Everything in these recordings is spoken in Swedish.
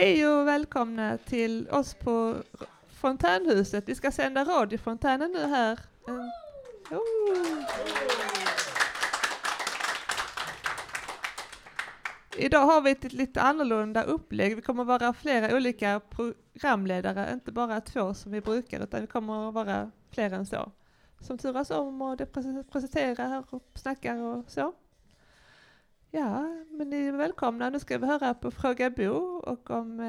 Hej och välkomna till oss på Fontänhuset. Vi ska sända radiofontänen nu här. Mm. Oh. Idag har vi ett lite annorlunda upplägg. Vi kommer vara flera olika programledare, inte bara två som vi brukar, utan vi kommer vara fler än så. Som turas om och det presenterar och snackar och så. Ja, men ni är välkomna. Nu ska vi höra på Fråga Bo och om,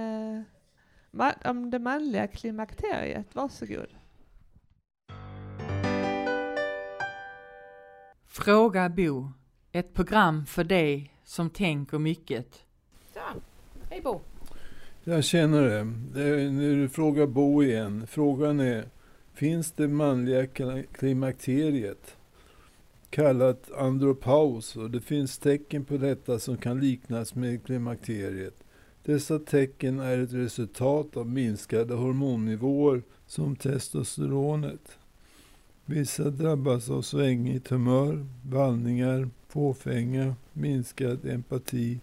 eh, om det manliga klimakteriet. Varsågod. Fråga Bo. Ett program för dig som tänker mycket. Så, hej Bo. Jag känner det. det är, nu är det Fråga Bo igen. Frågan är, finns det manliga klimakteriet? Kallat andropaus och det finns tecken på detta som kan liknas med klimakteriet. Dessa tecken är ett resultat av minskade hormonnivåer som testosteronet. Vissa drabbas av svängigt humör, vallningar, fåfänga, minskad empati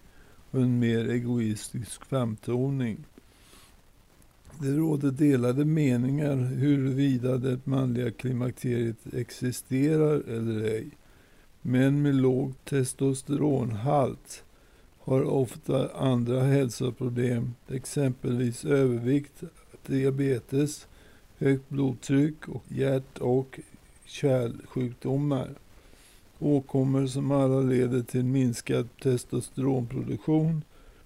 och en mer egoistisk framtoning. Det råder delade meningar huruvida det manliga klimakteriet existerar eller ej. Män med låg testosteronhalt har ofta andra hälsoproblem, exempelvis övervikt, diabetes, högt blodtryck och hjärt och kärlsjukdomar. Åkommor som alla leder till minskad testosteronproduktion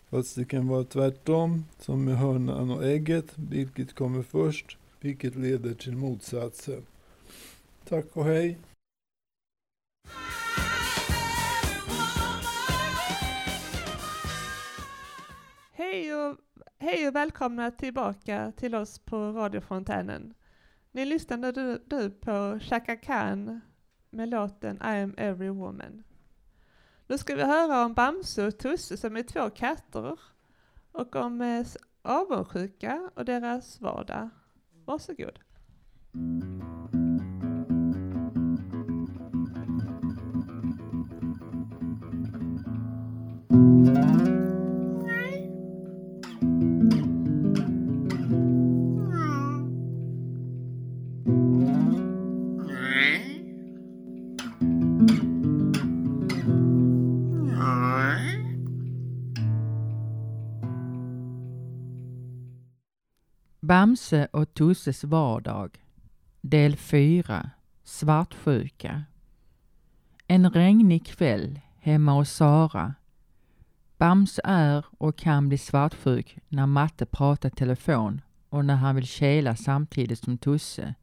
Fast det kan vara tvärtom, som med hönan och ägget, vilket kommer först, vilket leder till motsatsen. Tack och hej! Hej och, hej och välkomna tillbaka till oss på radiofontänen. Ni lyssnade du, du på Chaka Khan med låten I am every woman. Nu ska vi höra om Bamse och Tusse som är två katter och om eh, avundsjuka och deras vardag. Varsågod. Bamse och Tusses vardag Del 4 Svartsjuka En regnig kväll hemma hos Sara. Bamse är och kan bli svartsjuk när Matte pratar telefon och när han vill kela samtidigt som Tusse.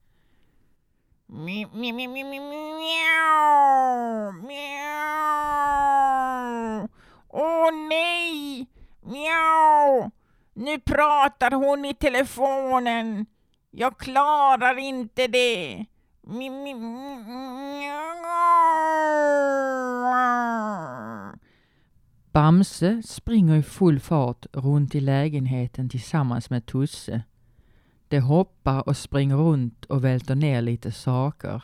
Mjau, Åh nej! Mjau! Nu pratar hon i telefonen. Jag klarar inte det. Bamse springer i full fart runt i lägenheten tillsammans med Tusse. De hoppar och springer runt och välter ner lite saker.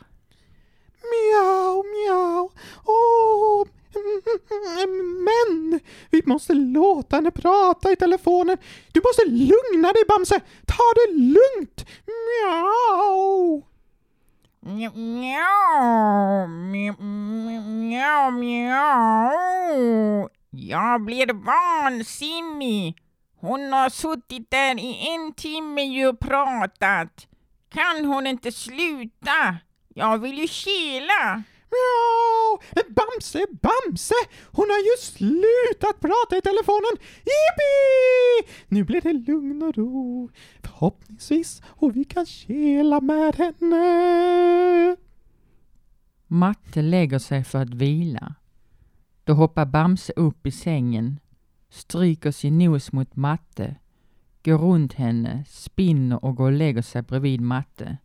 Miau, miau. Åh, men vi måste låta henne prata i telefonen. Du måste lugna dig Bamse. Ta det lugnt. Mjau. Mjau, mjau, mjau. Jag blir vansinnig. Hon har suttit där i en timme och pratat. Kan hon inte sluta? Jag vill ju kila. Mjau! Bamse, Bamse! Hon har ju slutat prata i telefonen! Jippi! Nu blir det lugn och ro. Förhoppningsvis och vi kan kela med henne. Matte lägger sig för att vila. Då hoppar Bamse upp i sängen, stryker sin nos mot Matte, går runt henne, spinner och går och lägger sig bredvid Matte.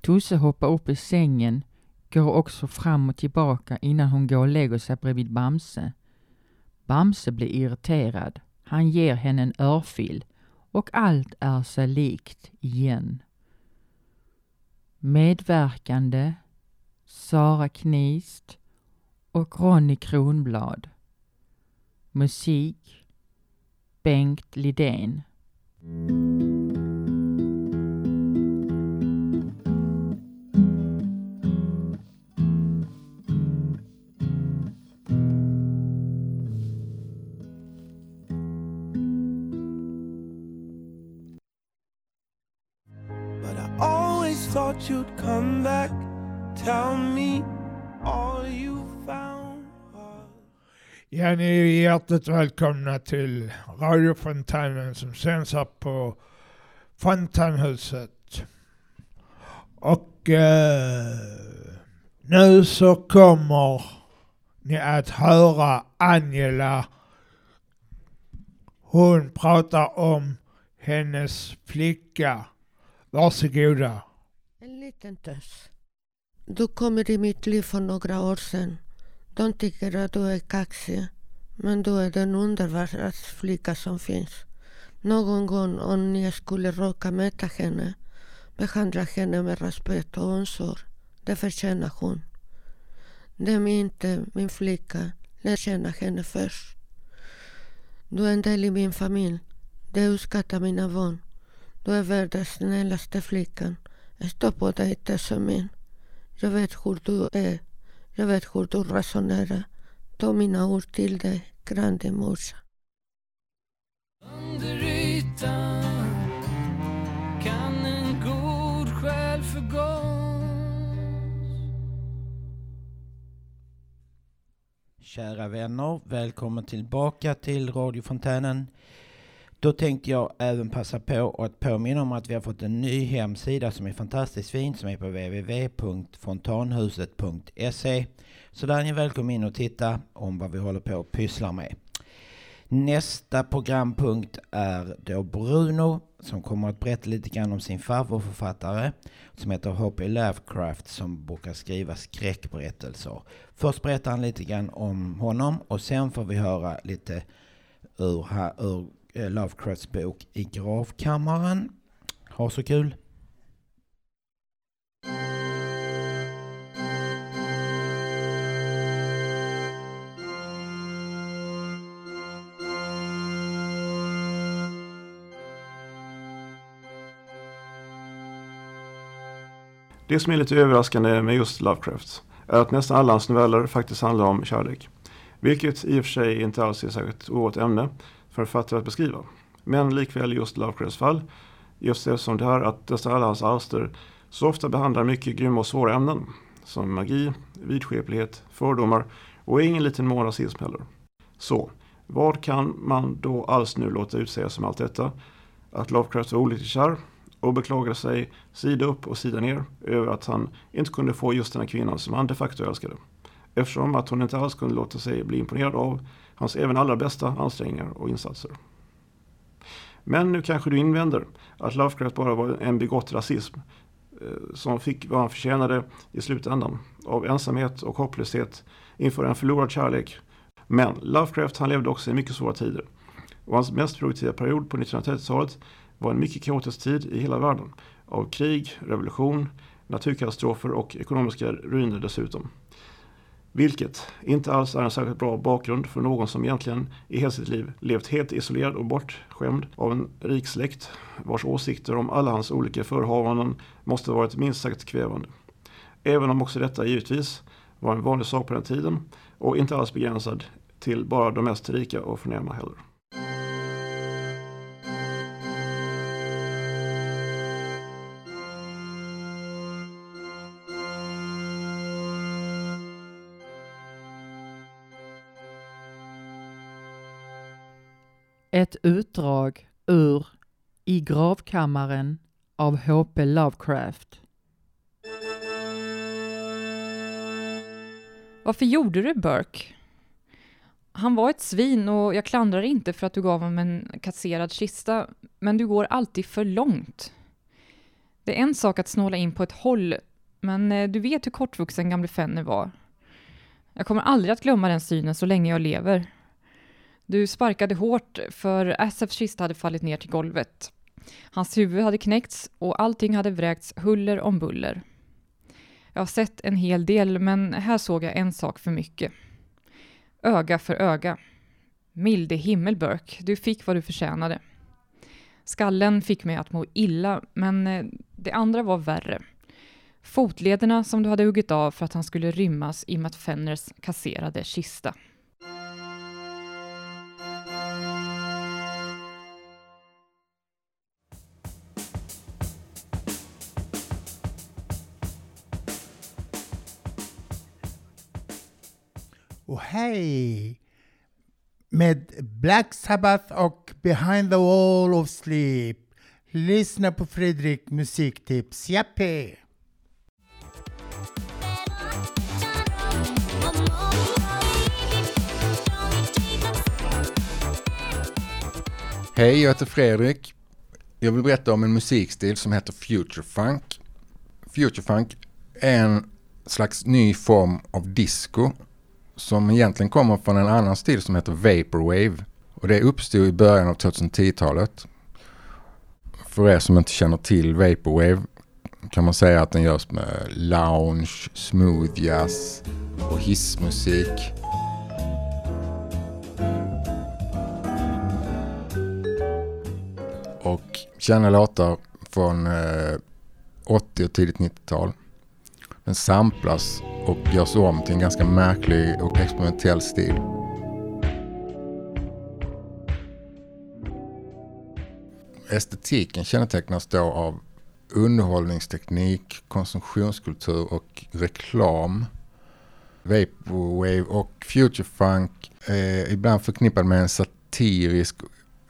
Tusse hoppar upp i sängen, går också fram och tillbaka innan hon går och lägger sig bredvid Bamse. Bamse blir irriterad. Han ger henne en örfil och allt är sig likt igen. Medverkande Sara Knist och Ronny Kronblad. Musik Bengt Lidén. Ni är hjärtligt välkomna till radiofontänen som sänds här på Fontänhuset. Och eh, nu så kommer ni att höra Angela. Hon pratar om hennes flicka. Varsågoda. En liten tös. Du kommer i mitt liv för några år sedan. De tycker att du är kaxig. Men du är den underbara flicka som finns. Någon gång om ni skulle råka möta henne, behandla henne med respekt och omsorg. Det förtjänar hon. Döm inte min flicka. Lär känna henne först. Du är en del i min familj. Det uppskattar mina barn. Du är världens snällaste flickan. Stå på dig tösen min. Jag vet hur du är. Jag vet hur du resonerar. Ta mina ord till dig, grande morsa. Under ytan kan en god själ förgås Kära vänner, välkommen tillbaka till radiofontänen. Då tänkte jag även passa på att påminna om att vi har fått en ny hemsida som är fantastiskt fin som är på www.fontanhuset.se. Så där är ni välkomna in och titta om vad vi håller på och pysslar med. Nästa programpunkt är då Bruno som kommer att berätta lite grann om sin farbrorförfattare som heter H.P. Lovecraft som brukar skriva skräckberättelser. Först berättar han lite grann om honom och sen får vi höra lite ur, ur Eh, Lovecrafts bok I gravkammaren. Ha så kul! Det som är lite överraskande med just Lovecraft är att nästan alla hans noveller faktiskt handlar om kärlek. Vilket i och för sig inte alls är särskilt ovanligt ämne författare att beskriva. Men likväl just Lovecrafts fall, just det som det här att nästan alla hans alster så ofta behandlar mycket grymma och svåra ämnen. Som magi, vidskeplighet, fördomar och ingen liten mån rasism heller. Så, vad kan man då alls nu låta utsäga som allt detta? Att Lovecraft var olyckligt kär och beklagade sig sida upp och sida ner över att han inte kunde få just den här kvinnan som han de facto älskade. Eftersom att hon inte alls kunde låta sig bli imponerad av hans även allra bästa ansträngningar och insatser. Men nu kanske du invänder att Lovecraft bara var en begått rasism eh, som fick vad han förtjänade i slutändan av ensamhet och hopplöshet inför en förlorad kärlek. Men Lovecraft han levde också i mycket svåra tider och hans mest produktiva period på 1930-talet var en mycket kaotisk tid i hela världen. Av krig, revolution, naturkatastrofer och ekonomiska ruiner dessutom. Vilket inte alls är en särskilt bra bakgrund för någon som egentligen i hela sitt liv levt helt isolerad och bortskämd av en rik släkt vars åsikter om alla hans olika förehavanden måste varit minst sagt kvävande. Även om också detta givetvis var en vanlig sak på den tiden och inte alls begränsad till bara de mest rika och förnäma heller. Ett utdrag ur I gravkammaren av H.P. Lovecraft. Varför gjorde du Burke? Han var ett svin och jag klandrar inte för att du gav honom en kasserad kista, men du går alltid för långt. Det är en sak att snåla in på ett håll, men eh, du vet hur kortvuxen gamle Fenner var. Jag kommer aldrig att glömma den synen så länge jag lever. Du sparkade hårt för Assafs kista hade fallit ner till golvet. Hans huvud hade knäckts och allting hade vräkts huller om buller. Jag har sett en hel del, men här såg jag en sak för mycket. Öga för öga. Milde himmelbörk, du fick vad du förtjänade. Skallen fick mig att må illa, men eh, det andra var värre. Fotlederna som du hade huggit av för att han skulle rymmas i Matt Fenners kasserade kista. Och hej! Med Black Sabbath och Behind the Wall of Sleep. Lyssna på Fredrik musiktips. Jappi! Hej, jag heter Fredrik. Jag vill berätta om en musikstil som heter Future Funk. Future Funk är en slags ny form av disco som egentligen kommer från en annan stil som heter Vaporwave. Och det uppstod i början av 2010-talet. För er som inte känner till Vaporwave kan man säga att den görs med lounge, smooth jazz och hissmusik. Och kända låtar från eh, 80 och tidigt 90-tal. Den samplas och görs om till en ganska märklig och experimentell stil. Estetiken kännetecknas då av underhållningsteknik, konsumtionskultur och reklam. Vaporwave och futurefunk är ibland förknippad med en satirisk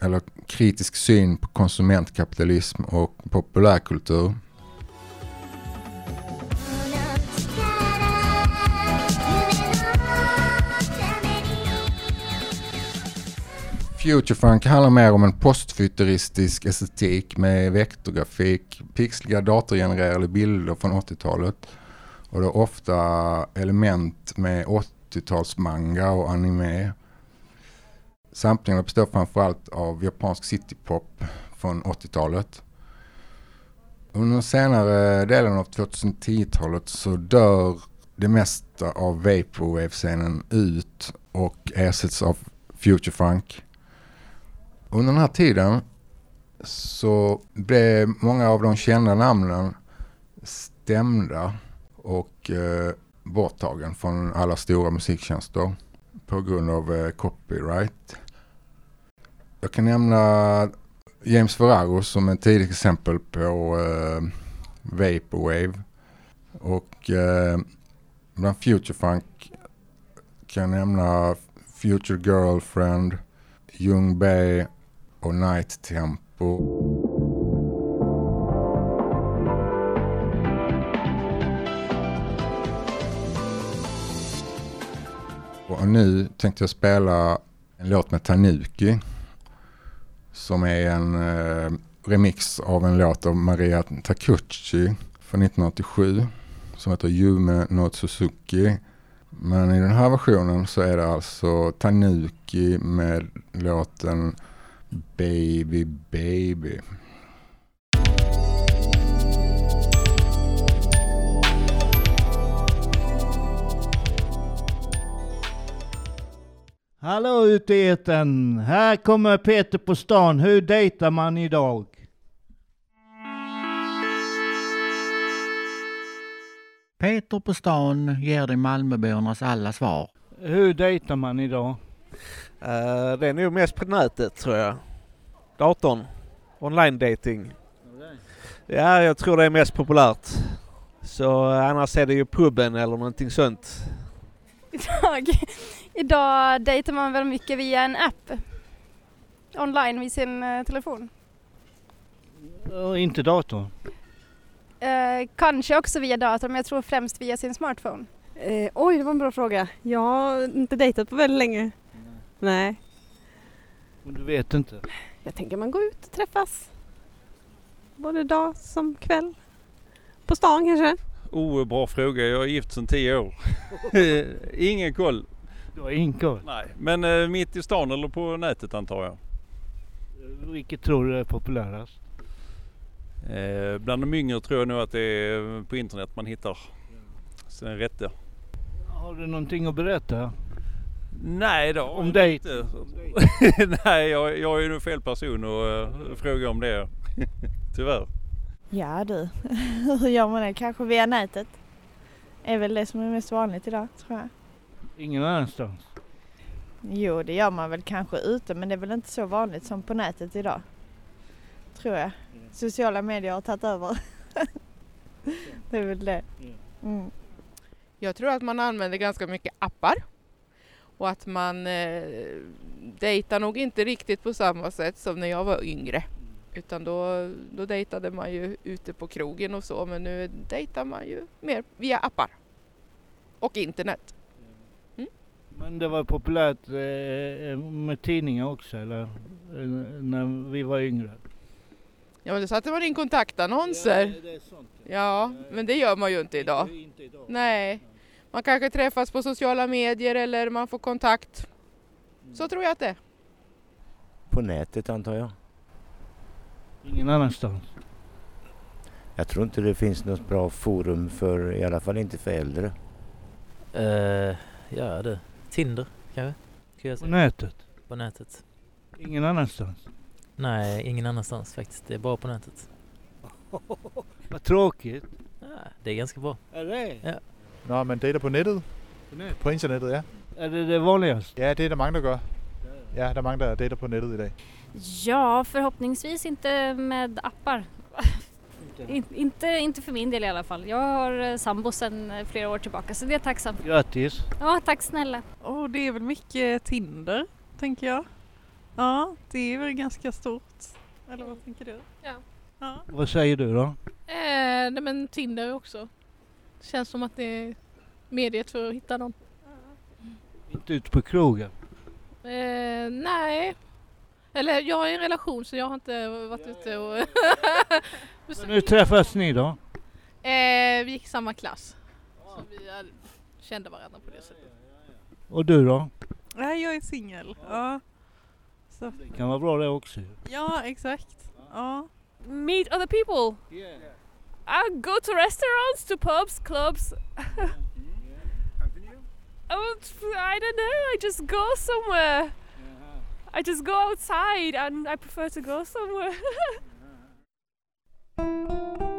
eller kritisk syn på konsumentkapitalism och populärkultur. Futurefunk handlar mer om en postfuturistisk estetik med vektorgrafik, pixliga datorgenererade bilder från 80-talet och det är ofta element med 80-talsmanga och anime. Samplingarna består framförallt av japansk citypop från 80-talet. Under senare delen av 2010-talet så dör det mesta av Vaporwave-scenen ut och ersätts av Futurefunk. Under den här tiden så blev många av de kända namnen stämda och eh, borttagen från alla stora musiktjänster på grund av eh, copyright. Jag kan nämna James Ferraro som ett tidigt exempel på eh, Vaporwave. Och eh, bland Futurefunk kan jag nämna Future Girlfriend, Young Bay och Night Tempo. Och nu tänkte jag spela en låt med Tanuki. Som är en eh, remix av en låt av Maria Takuchi från 1987. Som heter Yume no Suzuki. Men i den här versionen så är det alltså Tanuki med låten Baby Baby. Hallå ute i etern. Här kommer Peter på stan. Hur dejtar man idag? Peter på stan ger dig Malmöbornas alla svar. Hur dejtar man idag? Eh, det är nog mest på nätet tror jag. Datorn. Online dating. Ja, jag tror det är mest populärt. Så eh, annars är det ju puben eller någonting sånt. Idag, idag dejtar man väl mycket via en app. Online vid sin eh, telefon. Och inte dator? Eh, kanske också via datorn men jag tror främst via sin smartphone. Oj, det var en bra fråga. Jag har inte dejtat på väldigt länge. Nej. Men du vet inte? Jag tänker man går ut och träffas. Både dag som kväll. På stan kanske. Oh, bra fråga. Jag är gift sedan tio år. ingen koll. Du har ingen koll? Nej, men eh, mitt i stan eller på nätet antar jag. Vilket tror du är populärast? Eh, bland de yngre tror jag nog att det är på internet man hittar sin rätte. Har du någonting att berätta? Nej då. Om dejt? Nej, jag, jag är nog fel person att uh, fråga om det. Tyvärr. Ja du, hur gör man det? Kanske via nätet? Är väl det som är mest vanligt idag, tror jag. Ingen annanstans? Jo, det gör man väl kanske ute, men det är väl inte så vanligt som på nätet idag. Tror jag. Sociala medier har tagit över. det är väl det. Mm. Jag tror att man använder ganska mycket appar och att man eh, dejtar nog inte riktigt på samma sätt som när jag var yngre. Utan då, då dejtade man ju ute på krogen och så men nu dejtar man ju mer via appar. Och internet. Men det var populärt eh, med tidningar också eller? Eh, när vi var yngre? Ja men då satte man in kontaktannonser. Ja. Ja, men det gör man ju inte idag. Nej. Man kanske träffas på sociala medier eller man får kontakt. Så tror jag att det är. På nätet antar jag. Ingen annanstans? Jag tror inte det finns något bra forum för, i alla fall inte för äldre. Uh, ja du, Tinder kanske? Kan jag På nätet? På nätet. Ingen annanstans? Nej, ingen annanstans faktiskt. Det är bara på nätet. Vad tråkigt. Ja, det är ganska bra. Är det? Ja. Nå, men dater på nettet? På nettet? På internettet, ja. Er det det vanligaste? Ja, det er der mange, der gør. Ja, der er mange, der dater på nettet i dag. Ja, förhoppningsvis inte med appar. In, inte, inte för min del i alla fall. Jag har eh, sambo sedan eh, flera år tillbaka så det är jag tacksam för. Grattis! Ja, tack snälla. Och det är väl mycket Tinder, tänker jag. Ja, det är väl ganska stort. Eller vad tänker du? Ja. ja. Vad säger du då? Eh, nej men Tinder också. Känns som att det är mediet för att hitta någon. Inte ute på krogen? Eh, nej. Eller jag är i en relation så jag har inte varit ute och... Men hur träffas ni då? eh, vi gick i samma klass. Så vi är- kände varandra på det sättet. Och du då? Nej, jag är singel. Ja. Så. Det kan vara bra det också. ja, exakt. Ja. Meet other people. I go to restaurants, to pubs, clubs. Mm-hmm. oh, I don't know. I just go somewhere. Uh-huh. I just go outside and I prefer to go somewhere. Uh-huh.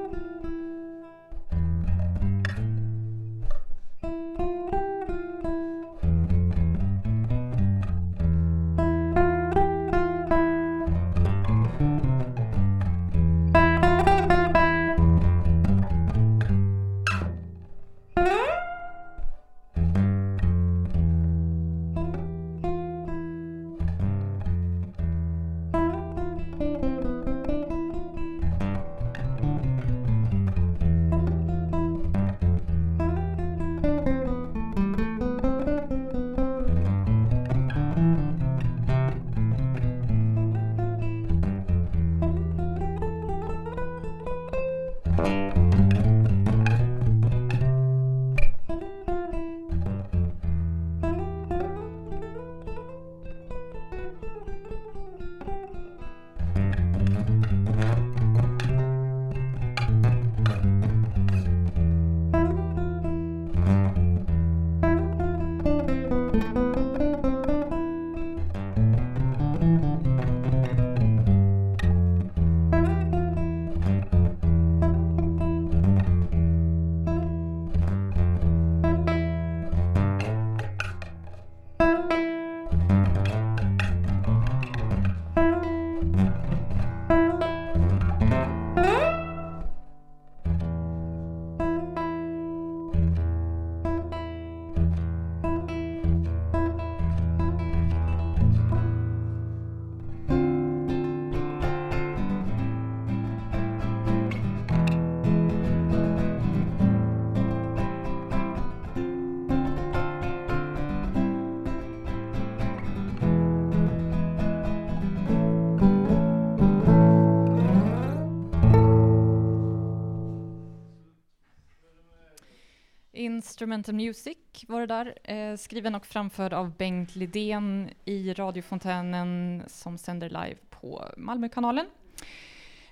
Instrumental Music var det där, eh, skriven och framförd av Bengt Lidén i radiofontänen som sänder live på Malmökanalen.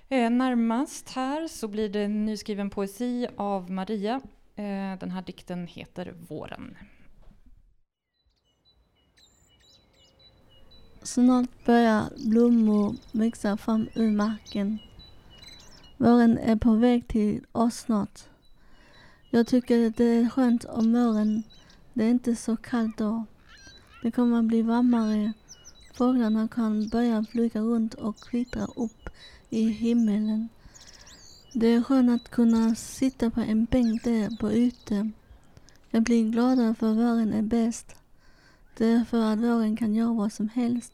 Eh, närmast här så blir det nyskriven poesi av Maria. Eh, den här dikten heter Våren. Snart börjar blommor växa fram ur marken. Våren är på väg till oss snart. Jag tycker det är skönt om våren. Det är inte så kallt då. Det kommer att bli varmare. Fåglarna kan börja flyga runt och kvittra upp i himmelen. Det är skönt att kunna sitta på en bänk där på ute. Jag blir gladare för våren är bäst. Det är för att våren kan göra vad som helst.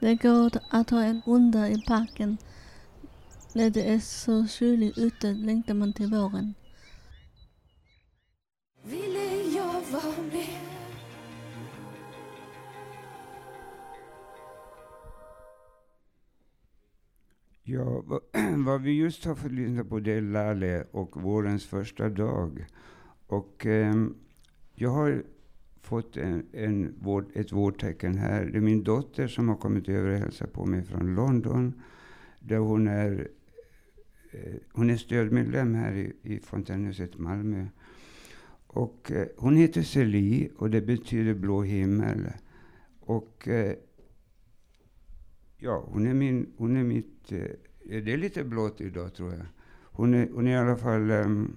Det går att ha en runda i parken. När det är så kyligt ute längtar man till våren. Ja, vad, vi just har fått lyssna på det är Lale och vårens första dag. Och eh, jag har fått en, en vård, ett vårdtecken här. Det är min dotter som har kommit över och hälsat på mig från London. Där hon är, eh, hon är stödmedlem här i, i Fontänhuset Malmö. Och eh, hon heter Celie och det betyder blå himmel. Och eh, ja, hon är min, hon är mitt, eh, det är lite blått idag tror jag. Hon är, hon är i alla fall um,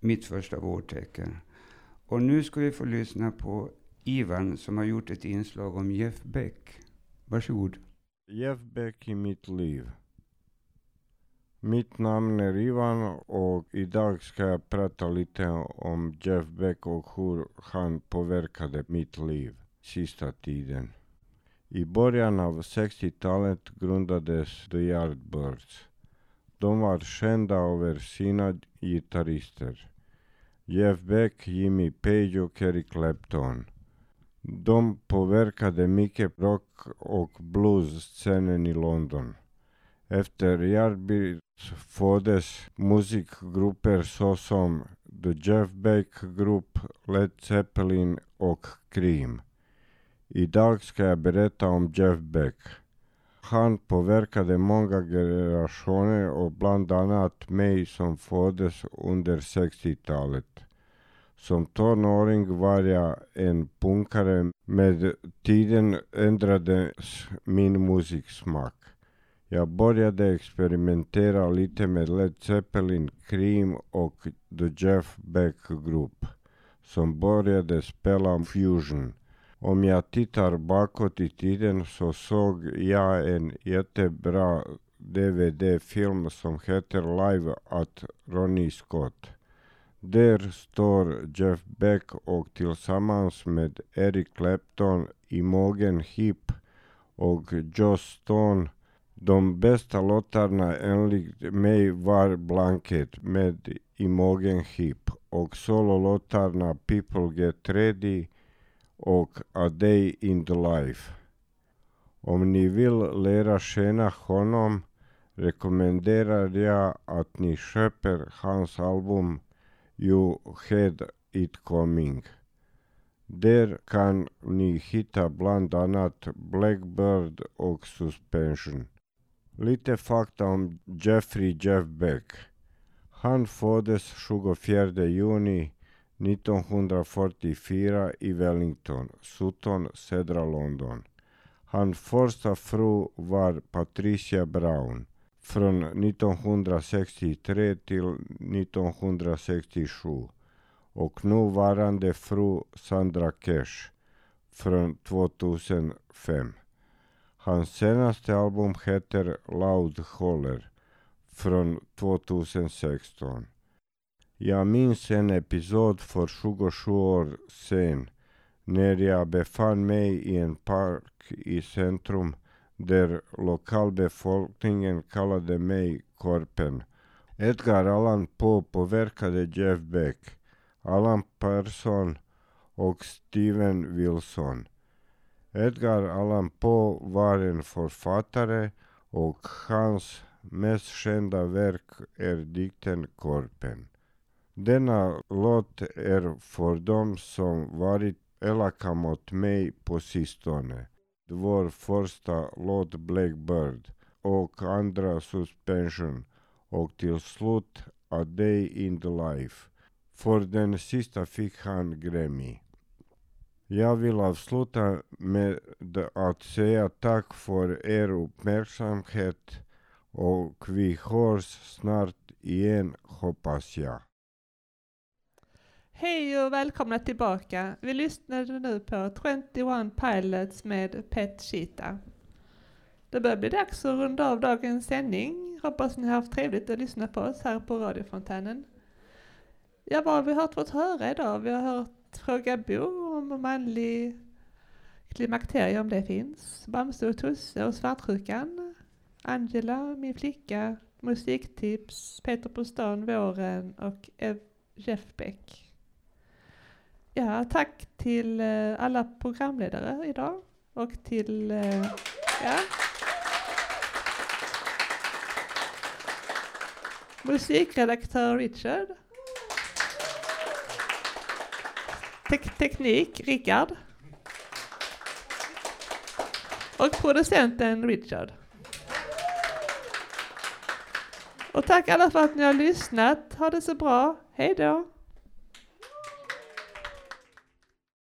mitt första vårtecken. Och nu ska vi få lyssna på Ivan som har gjort ett inslag om Jeff Beck. Varsågod. Jeff Beck i mitt liv. Mitt namn är Ivan och idag ska jag prata lite om Jeff Beck och hur han påverkade mitt liv sista tiden. I början av 60-talet grundades The Yardbirds. De var kända över sina gitarrister. Jeff Beck, Jimmy Page och Eric Clapton. De påverkade mycket rock och blues-scenen i London. Efter Yardbirds föddes musikgrupper såsom The Jeff Beck Group, Led Zeppelin och Cream. Idag ska jag berätta om Jeff Beck. Han påverkade många generationer och bland annat mig som föddes under 60-talet. Som tonåring var jag en punkare. Med tiden ändrades min musiksmak. Jag började experimentera lite med Led Zeppelin, Cream och The Jeff Beck Group som började spela fusion. Om jag tittar bakåt i tiden så såg jag en jättebra DVD-film som heter Live at Ronnie Scott. Där står Jeff Beck och tillsammans med Eric Clapton, Imogen Heap och Joss Stone de bästa låtarna enligt mig var Blanket med Imogen Heap och sololåtarna People Get Ready och A Day in the Life. Om ni vill lära känna honom rekommenderar jag att ni köper hans album You Had It Coming. Där kan ni hitta bland annat Blackbird och Suspension. Lite fakta om Jeffrey Jeff Beck. Han föddes 24 juni 1944 i Wellington, Sutton, södra London. Hans första fru var Patricia Brown från 1963 till 1967 och nuvarande fru Sandra Cash från 2005. Hans senaste album heter Loud Holler från 2016. Jag minns en episod för 27 år sedan när jag befann mig i en park i centrum där lokalbefolkningen kallade mig Korpen. Edgar Allan Poe påverkade Jeff Beck, Allan Persson och Steven Wilson. Edgar Allan Poe var en författare och hans mest kända verk är dikten Korpen. Denna låt är för dem som varit elaka mot mig på sistone. Vår första låt Blackbird och andra Suspension och till slut A Day in the Life. För den sista fick han Grammy. Jag vill avsluta med att säga tack för er uppmärksamhet och vi hörs snart igen hoppas jag. Hej och välkomna tillbaka. Vi lyssnade nu på 21 Pilots med Pet Cheetah. Det börjar bli dags att runda av dagens sändning. Hoppas ni har haft trevligt att lyssna på oss här på radiofontänen. Ja, vad har vi hört fått höra idag? Vi har hört Fråga Bo om manlig klimakterie om det finns. Bamse och Tusse och Svartsjukan. Angela, min flicka, musiktips, Peter på stan, Våren och Ev Jeff Beck. Ja, tack till eh, alla programledare idag och till eh, ja. musikredaktör Richard. Tek teknik Rickard. Och producenten Richard. Och tack alla för att ni har lyssnat. Ha det så bra. Hej då!